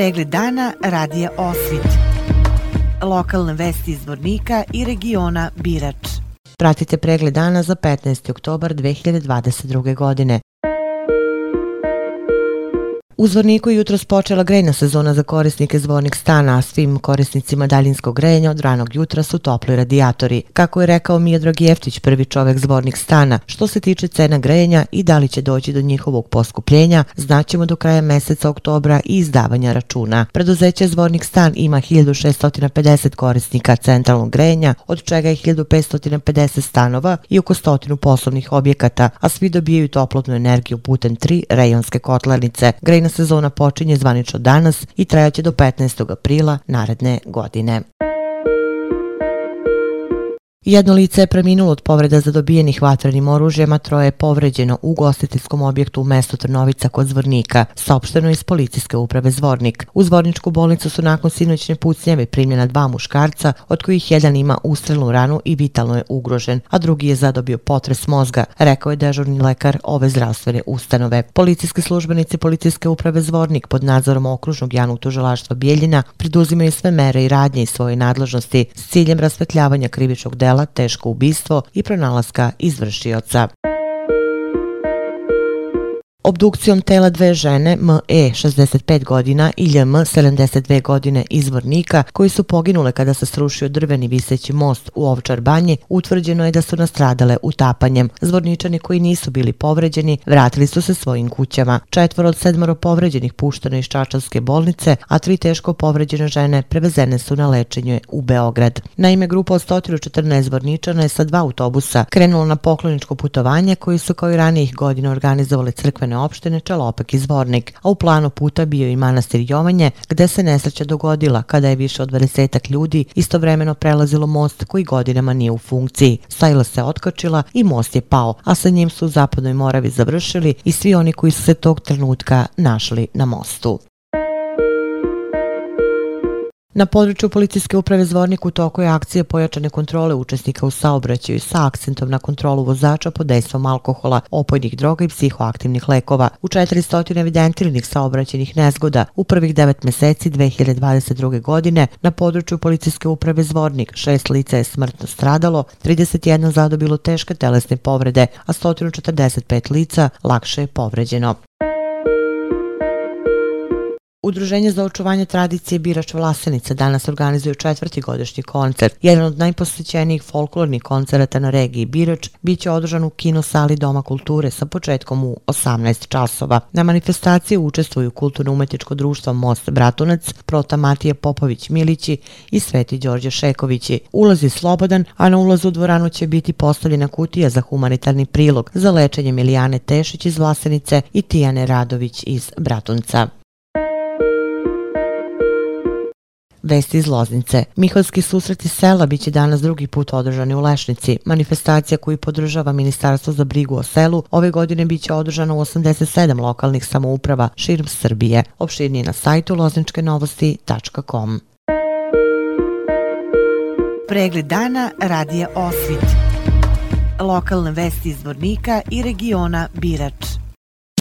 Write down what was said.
Pregled dana radija Osvit. Lokalne vesti iz Vornika i regiona Birač. Pratite pregled dana za 15. oktobar 2022. godine. U Zvorniku je jutro spočela grejna sezona za korisnike zvornik stana, a svim korisnicima daljinskog grejenja od ranog jutra su topli radijatori. Kako je rekao Mijedrag Jeftić, prvi čovek zvornik stana, što se tiče cena grejenja i da li će doći do njihovog poskupljenja, znaćemo do kraja meseca oktobra i izdavanja računa. Preduzeće zvornik stan ima 1650 korisnika centralnog grejenja, od čega je 1550 stanova i oko stotinu poslovnih objekata, a svi dobijaju toplotnu energiju putem tri rejonske kotlarnice. Grejna sezona počinje zvanično danas i trajaće do 15. aprila naredne godine. Jedno lice je preminulo od povreda za dobijenih vatrenim oružjem, a troje je povređeno u gostiteljskom objektu u mestu Trnovica kod Zvornika, saopšteno iz policijske uprave Zvornik. U Zvorničku bolnicu su nakon sinoćne pucnjeve primljena dva muškarca, od kojih jedan ima ustrelnu ranu i vitalno je ugrožen, a drugi je zadobio potres mozga, rekao je dežurni lekar ove zdravstvene ustanove. Policijske službenici policijske uprave Zvornik pod nadzorom okružnog javnog tužilaštva Bijeljina priduzimaju sve mere i radnje iz svoje nadležnosti s ciljem rasvetljavanja krivičnog dela kriminala, teško ubistvo i pronalaska izvršioca. Obdukcijom tela dve žene, M.E. 65 godina i LM 72 godine izvornika, koji su poginule kada se srušio drveni viseći most u Ovčar banji, utvrđeno je da su nastradale utapanjem. Zvorničani koji nisu bili povređeni vratili su se svojim kućama. Četvor od sedmoro povređenih pušteno iz Čačanske bolnice, a tri teško povređene žene prevezene su na lečenje u Beograd. Naime, grupa od 114 zvorničana je sa dva autobusa krenula na pokloničko putovanje koji su kao i ranijih godina organizovali crkvene opštine Čalopak i Zvornik, a u planu puta bio i manastir Jovanje, gde se nesreća dogodila kada je više od 20 ljudi istovremeno prelazilo most koji godinama nije u funkciji. Sajla se otkačila i most je pao, a sa njim su u zapadnoj Moravi završili i svi oni koji su se tog trenutka našli na mostu. Na području policijske uprave Zvornik u toku je akcije pojačane kontrole učesnika u saobraćaju sa akcentom na kontrolu vozača pod dejstvom alkohola, opojnih droga i psihoaktivnih lekova. U 400 evidentiranih saobraćenih nezgoda u prvih 9 meseci 2022. godine na području policijske uprave Zvornik šest lica je smrtno stradalo, 31 zadobilo teške telesne povrede, a 145 lica lakše je povređeno. Udruženje za očuvanje tradicije Birač Vlasenica danas organizuje četvrti godišnji koncert. Jedan od najposvećenijih folklornih koncerata na regiji Birač biće održan u kino sali Doma kulture sa početkom u 18 časova. Na manifestaciji učestvuju kulturno-umetničko društvo Most Bratunac, Prota Matija Popović-Milići i Sveti Đorđe Šekovići. Ulaz je slobodan, a na ulazu u dvoranu će biti postavljena kutija za humanitarni prilog za lečenje Milijane Tešić iz Vlasenice i Tijane Radović iz Bratunca. Vesti iz Loznice. Miholski susreti sela biće danas drugi put održani u Lešnici. Manifestacija koju podržava Ministarstvo za brigu o selu ove godine biće održana u 87 lokalnih samouprava širom Srbije. Opširnije na sajtu lozničkenovosti.com. Pregled dana radija Osvit. Lokalne vesti iz Vornika i regiona Birač.